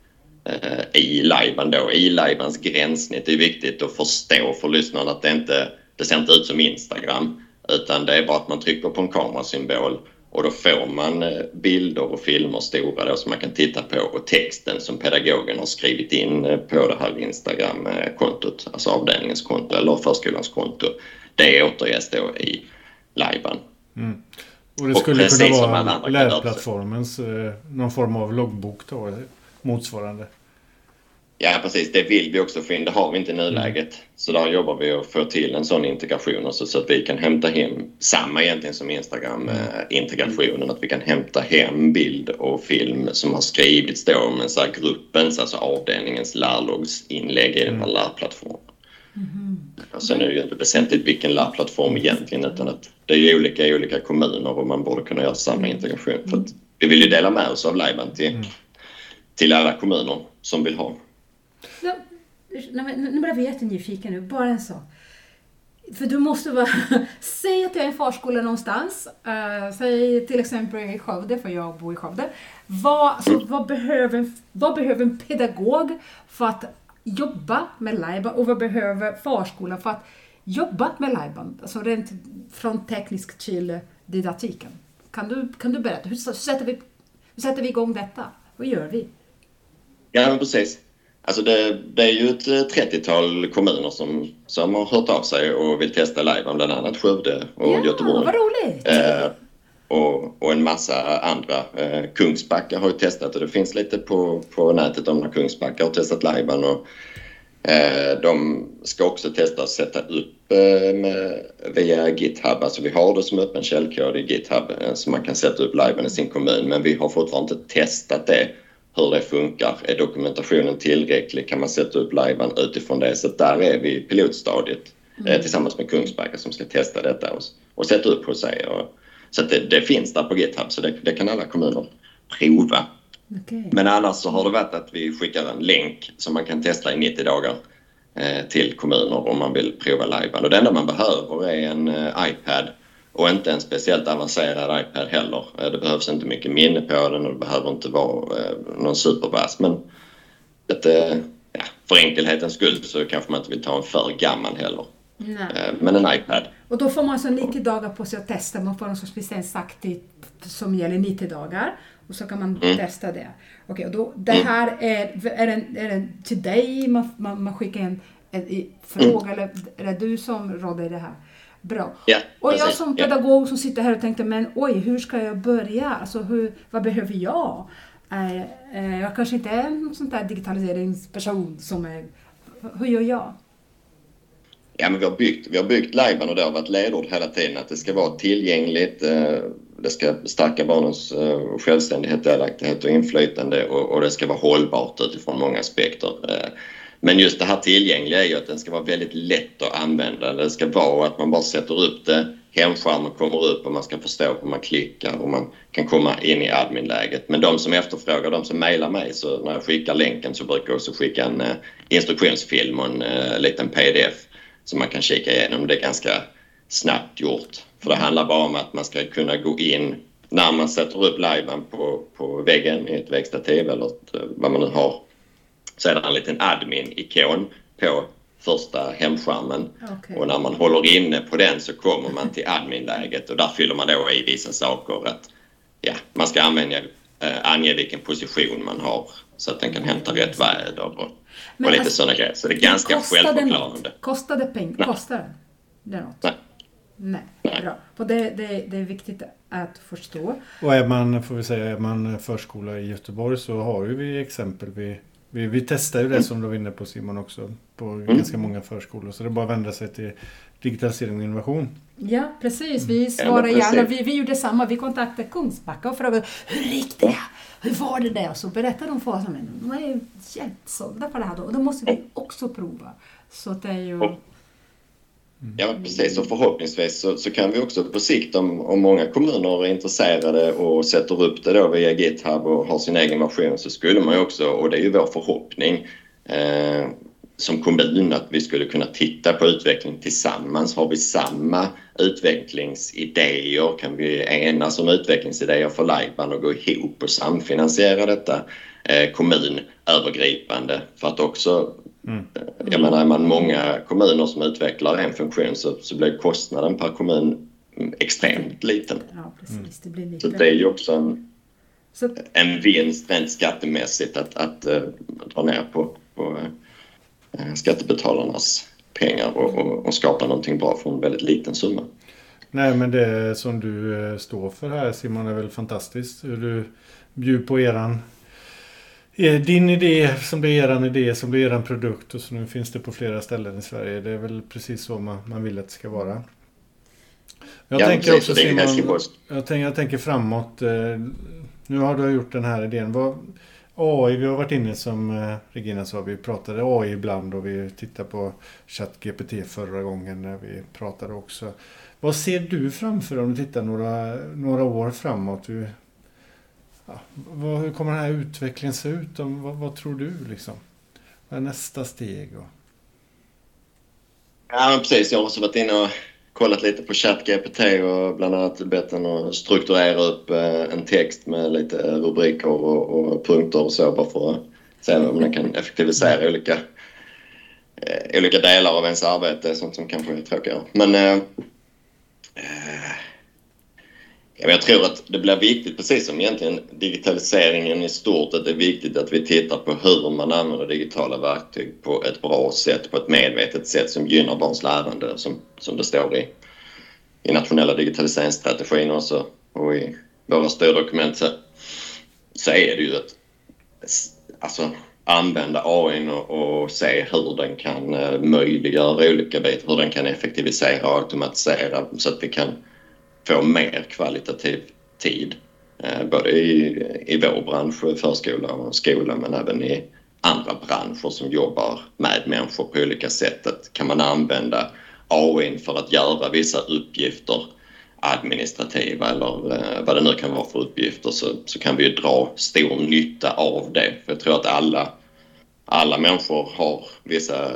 eh, i liven då. I livens gränssnitt. Det är viktigt att förstå för lyssnarna att det inte det ser inte ut som Instagram. Utan det är bara att man trycker på en kamerasymbol och då får man eh, bilder och filmer stora då som man kan titta på och texten som pedagogen har skrivit in eh, på det här Instagram-kontot, eh, alltså avdelningens konto eller förskolans konto. Det återges då i liven. Mm. Och det skulle och kunna vara lärplattformens eh, någon form av loggbok då, motsvarande? Ja, precis. Det vill vi också få in. Det har vi inte i nuläget. Mm. Så där jobbar vi att få till en sån integration också, så att vi kan hämta hem samma egentligen som Instagram-integrationen. Mm. Att vi kan hämta hem bild och film som har skrivits då med så gruppens, alltså avdelningens lärloggsinlägg i den här mm. lärplattformen. Mm. sen är det ju inte väsentligt vilken lärplattform egentligen utan att det är olika i olika kommuner och man borde kunna göra samma integration. För att vi vill ju dela med oss av liven till, mm. till alla kommuner som vill ha. Ja, nu blir jag jättenyfiken nu, bara en sak. För du måste vara... Säg att jag är en förskola någonstans. Uh, säg till exempel i Skövde, för jag bor i Skövde. Vad, alltså, vad, behöver, vad behöver en pedagog för att jobba med Laiban och vad behöver förskolan för att jobba med Laiban? Alltså rent från teknisk till didaktiken. Kan du, kan du berätta? Hur sätter, vi, hur sätter vi igång detta? Vad gör vi? Ja, men precis. Alltså det, det, är ju ett 30-tal eh, kommuner som, som har hört av sig och vill testa live, bland annat Skövde och ja, Göteborg. Vad roligt! Eh, och, och, en massa andra. Eh, Kungsbacka har ju testat och det finns lite på, på nätet om när Kungsbacka har testat. Och, eh, de ska också testa att sätta upp eh, med, via GitHub. Alltså vi har det som öppen källkod i GitHub eh, så man kan sätta upp liven i sin kommun men vi har fortfarande inte testat det hur det funkar. Är dokumentationen tillräcklig? Kan man sätta upp liven utifrån det? Så där är vi i pilotstadiet eh, mm. tillsammans med Kungsbacka som ska testa detta och, och sätta upp hos sig. Och, så det, det, finns där på GitHub så det, det kan alla kommuner prova. Okay. Men annars så har det varit att vi skickar en länk som man kan testa i 90 dagar eh, till kommuner om man vill prova liven. Och det enda man behöver är en eh, iPad och inte en speciellt avancerad iPad heller. Eh, det behövs inte mycket minne på den och det behöver inte vara eh, någon supervass men ett, eh, ja, för enkelhetens skull så kanske man inte vill ta en för gammal heller. Nej. Eh, Men en iPad. Och då får man alltså 90 dagar på sig att testa. Man får en sorts licensaktigt som gäller 90 dagar. Och så kan man Mm. testa det. Okej, och då, det här är, är, den, är den till dig? Man, man, man skickar en, en, fråga eller är det du som råder i det här? Bra. Ja, och jag som pedagog som sitter här och tänkte, men oj, hur ska jag börja? Alltså, hur, vad behöver jag? Eh, eh, jag kanske inte är en sån där digitaliseringsperson som är... Hur gör jag? Ja, men vi har byggt, vi har byggt Lajban och det har varit ledord hela tiden att det ska vara tillgängligt. Eh, det ska stärka barnens eh, självständighet, delaktighet och inflytande och, och det ska vara hållbart utifrån många aspekter. Eh, men just det här tillgängliga är ju att den ska vara väldigt lätt att använda. Det ska vara att man bara sätter upp det, hemskärmen kommer upp och man ska förstå hur man klickar och man kan komma in i adminläget. Men de som efterfrågar, de som mejlar mig, så när jag skickar länken så brukar jag också skicka en instruktionsfilm och en liten pdf som man kan kika igenom. Det är ganska snabbt gjort. För det handlar bara om att man ska kunna gå in när man sätter upp liven på, på väggen i ett väggstativ eller ett, eh, vad man nu har. Så är det en liten admin-ikon på första hemskärmen. Okej. Och när man håller inne på den så kommer man till adminläget och där fyller man då i vissa saker. Att, ja, man ska använda, eh, ange vilken position man har så att den kan hämta rätt väder och, Men och lite alltså, sådana grejer. Så det är ganska Kostar det självförklarande. något? Kostar det pengar? Nej. Kostar det? något? Nej. Nej, bra. För det, det, det är viktigt att förstå. Och är man, får vi säga, är man förskola i Göteborg så har ju vi exempel. Vi, vi, vi testar ju det som du var inne på Simon också. På ganska många förskolor. Så det är bara att vända sig till digitalisering och innovation. Ja, precis. Vi Ja, svarar men gärna. Vi, vi gjorde samma. Vi kontaktade Kungsbacka och frågade hur gick det? Hur var det där? Och så berättade de för oss. De är ju jättesålda på det här då. Och då måste vi också prova. Så det är ju... Ja, precis. Och förhoppningsvis så, så kan vi också på sikt, om, om många kommuner är intresserade och sätter upp det då via GitHub och har sin egen version så skulle man ju också, och det är ju vår förhoppning eh, som kommun, att vi skulle kunna titta på utveckling tillsammans. Har vi samma utvecklingsidéer? Kan vi enas om utvecklingsidéer för Lajban och gå ihop och samfinansiera detta eh, kommunövergripande? För att också jag menar, är man många kommuner som utvecklar en funktion så, så blir kostnaden per kommun mm, extremt liten. Ja, precis. Det blir Så lite... det är ju också en, Så, en vinst rent skattemässigt att, att uh, dra ner på, på uh, skattebetalarnas pengar och, och, och skapa någonting bra för en väldigt liten summa. Nej men det som du eh, står för här Simon är väl fantastiskt. Hur du bjuder på eran din idé som blir eran idé som blir eran produkt och så nu finns det på flera ställen i Sverige. Det är väl precis så man, man vill att det ska vara. Jag Ja, tänker också Simon, jag tänker, jag tänker framåt. eh, Nu har du gjort den här idén. Vad, AI, vi har varit inne som eh, Regina sa, vi pratade AI ibland och vi tittade på ChatGPT förra gången när vi pratade också. Vad ser du framför om du tittar några, några år framåt? Hur, ja, vad, hur kommer den här utvecklingen se ut? Om, vad, vad tror du liksom? Vad är nästa steg? Och, Ja, men precis. Jag har också varit inne och kollat lite på ChatGPT och bland annat bett den att strukturera upp eh, en text med lite rubriker och, och punkter och så bara för att se om den kan effektivisera olika, eh, olika delar av ens arbete, sånt som kanske är tråkigare. Men eh, eh jag tror att det blir viktigt, precis som egentligen digitaliseringen i stort, att det är viktigt att vi tittar på hur man använder digitala verktyg på ett bra sätt, på ett medvetet sätt som gynnar barns lärande, som, som det står i, i nationella digitaliseringsstrategin också och i våra styrdokument så, så är det ju att alltså, använda AI och, och se hur den kan eh, möjliggöra olika bitar, hur den kan effektivisera och automatisera så att vi kan få mer kvalitativ tid. Eh, både i, i vår bransch, förskola och skola, men även i andra branscher som jobbar med människor på olika sätt. Att kan man använda AI för att göra vissa uppgifter administrativa eller eh, vad det nu kan vara för uppgifter så, så kan vi ju dra stor nytta av det. För jag tror att alla, alla människor har vissa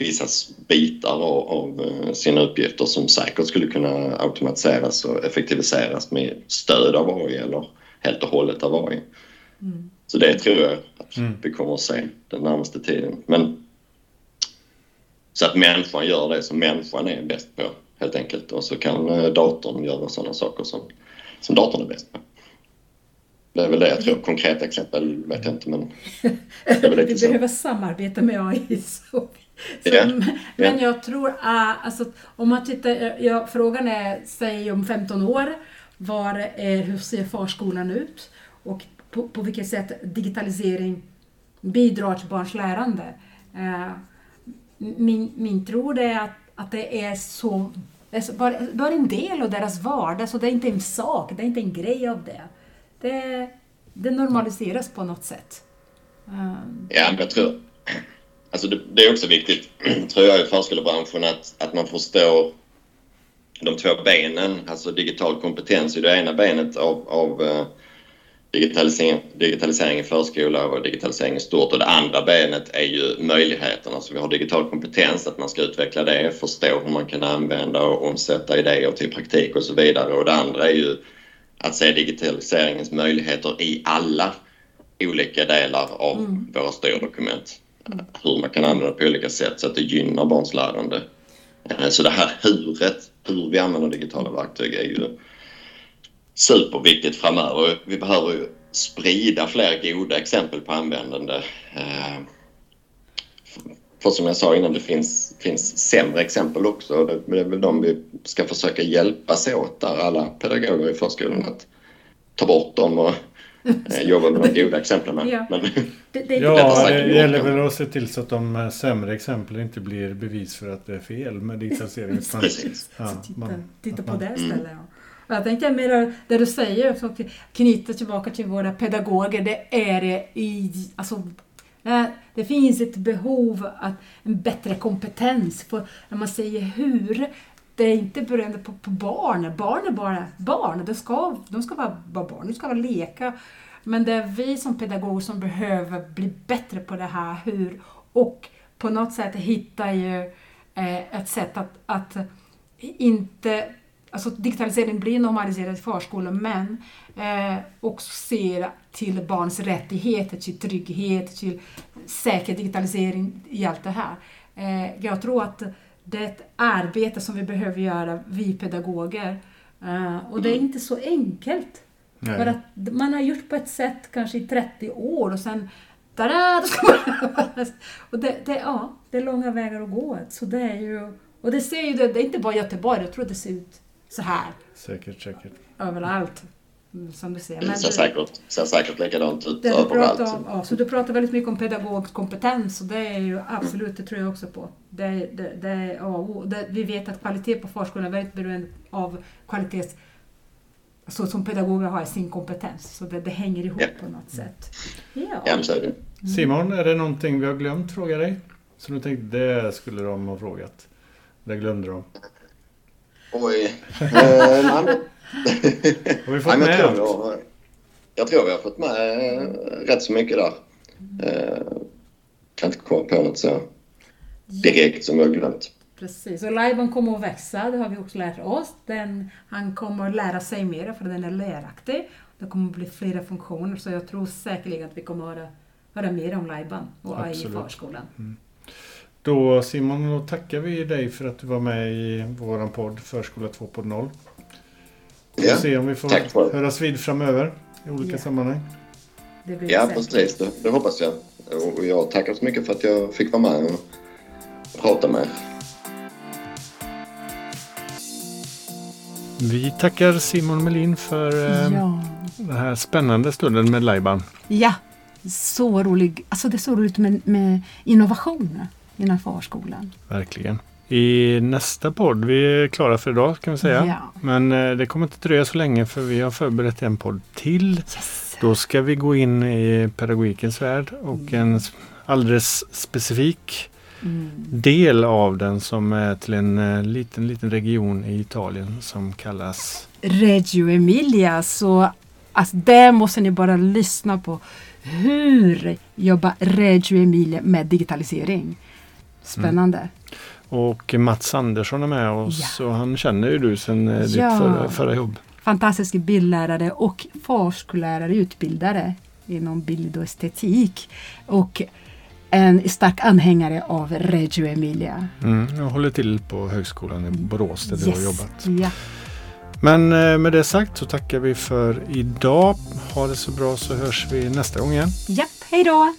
vissa bitar av, av eh, sina uppgifter som säkert skulle kunna automatiseras och effektiviseras med stöd av AI eller helt och hållet av AI. Så det tror jag att Mm. vi kommer att se den närmaste tiden. Men så att människan gör det som människan är bäst på helt enkelt. Och så kan eh, datorn göra sådana saker som, som datorn är bäst på. Det är väl det jag tror. Konkreta exempel vet jag inte men det är väl lite Vi behöver samarbeta med AI. Så, så, Ja, Men ja. jag tror att, alltså, om man tittar, ja, frågan är, säg om 15 år, var är, hur ser förskolan ut? Och på, på vilket sätt digitalisering bidrar till barns lärande. Eh, min, min tro är att, att det är så, det är så bara, bara en del av deras vardag, så det är inte en sak, det är inte en grej av det. Det, det normaliseras på något sätt. Eh, Ja, men jag tror... Alltså det, det är också viktigt, tror jag, i förskolebranschen att, att man förstår de två benen, alltså digital kompetens i det ena benet av, av eh, digitalisering, digitalisering i förskola och digitalisering i stort och det andra benet är ju möjligheterna. Alltså vi har digital kompetens, att man ska utveckla det, förstå hur man kan använda och omsätta idéer till praktik och så vidare. Och det andra är ju att se digitaliseringens möjligheter i alla olika delar av våra styrdokument. Hur man kan använda det på olika sätt så att det gynnar barns lärande. Eh, Så det här huret, hur vi använder digitala verktyg är ju superviktigt framöver. Vi behöver ju sprida fler goda exempel på användande. Eh, För som jag sa innan, det finns, finns sämre exempel också. det är väl de vi ska försöka hjälpas åt där, alla pedagoger i förskolan, att ta bort dem och eh, jobba med de goda exemplen. Ja. Men, det, det, Ja, det gjort, gäller väl att se till så att de eh, sämre exemplen inte blir bevis för att det är fel med digitalisering. utan- Precis. Ja, titta, man- titta på man- det istället. Ja. Och Jag tänkte mer det du säger, så knyta tillbaka till våra pedagoger, det är det i, alltså, det finns ett behov att en bättre kompetens. För när man säger hur, det är inte beroende på, på barn. Barn är bara barn. De ska, de ska vara, vara barn, de ska vara leka. Men det är vi som pedagoger som behöver bli bättre på det här hur och på något sätt hitta ju eh, ett sätt att, att inte Alltså digitalisering blir normaliserad i förskolan men eh, också ser till barns rättigheter, till trygghet, till säker digitalisering i allt det här. Eh, jag tror att det är ett arbete som vi behöver göra, vi pedagoger. Eh, och det är inte så enkelt. Nej. För att man har gjort på ett sätt kanske i 30 år och sen tada, då ska man... och det, det, ja, det är långa vägar att gå. Så det är ju, och det ser ju, det, det är inte bara Göteborg, jag tror det ser ut så här Säkert, säkert. överallt. mm, Som du ser. det ser säkert, ser säkert likadant ut överallt. pratar om, ja, så du pratar väldigt mycket om pedagogkompetens och det är ju absolut, det tror jag också på. Det, det, det, är A och O. det, vi vet att kvalitet på förskolan är väldigt beroende av kvalitets... Så som pedagoger har sin kompetens. Så det, det hänger ihop Ja. på något sätt. Ja, Ja. men så är det. Simon, är det någonting vi har glömt fråga dig? Som du tänkte, det skulle de ha frågat. Det glömde de. Oj. Eh, Har vi fått Nej, med jag, tror har, jag tror vi har fått med eh, rätt så mycket där. Eh, kan inte komma på något så direkt som jag har glömt. Precis, och Laiban kommer att växa, det har vi också lärt oss. Den, han kommer att lära sig mer för den är läraktig. Det kommer att bli flera funktioner så jag tror säkerligen att vi kommer att höra, höra mer om Laiban och AI i Absolut. förskolan. Då Simon, då tackar vi dig för att du var med i vår podd Förskola 2.0. Vi Ja, får se om vi får tack för det. höras vid framöver i olika Ja. sammanhang. Det blir Ja, säkert. precis. Det, det hoppas jag. Och jag tackar så mycket för att jag fick vara med och prata med er. Vi tackar Simon Melin för eh, Ja. den här spännande stunden med Laiban. ja, så rolig. Alltså det är så roligt med, med innovationer inom förskolan. Verkligen. I nästa podd, vi är klara för idag kan vi säga. Ja. Men eh, det kommer inte dröja så länge för vi har förberett en podd till. Yes. Då ska vi gå in i pedagogikens värld och en alldeles specifik Mm. del av den som är till en eh, liten, liten region i Italien som kallas Reggio Emilia, så alltså, där måste ni bara lyssna på. Hur jobbar Reggio Emilia med digitalisering? Spännande. och Mats Andersson är med oss och han känner ju du sedan eh, ditt Ja. förra, förra jobb. Fantastisk bildlärare och förskollärare, utbildare inom bild och estetik. Och en stark anhängare av Reggio Emilia. Mm, jag håller till på Högskolan i Borås där du har jobbat. Ja. Men eh, med det sagt så tackar vi för idag. Ha det så bra så hörs vi nästa gång igen. Japp, hej då!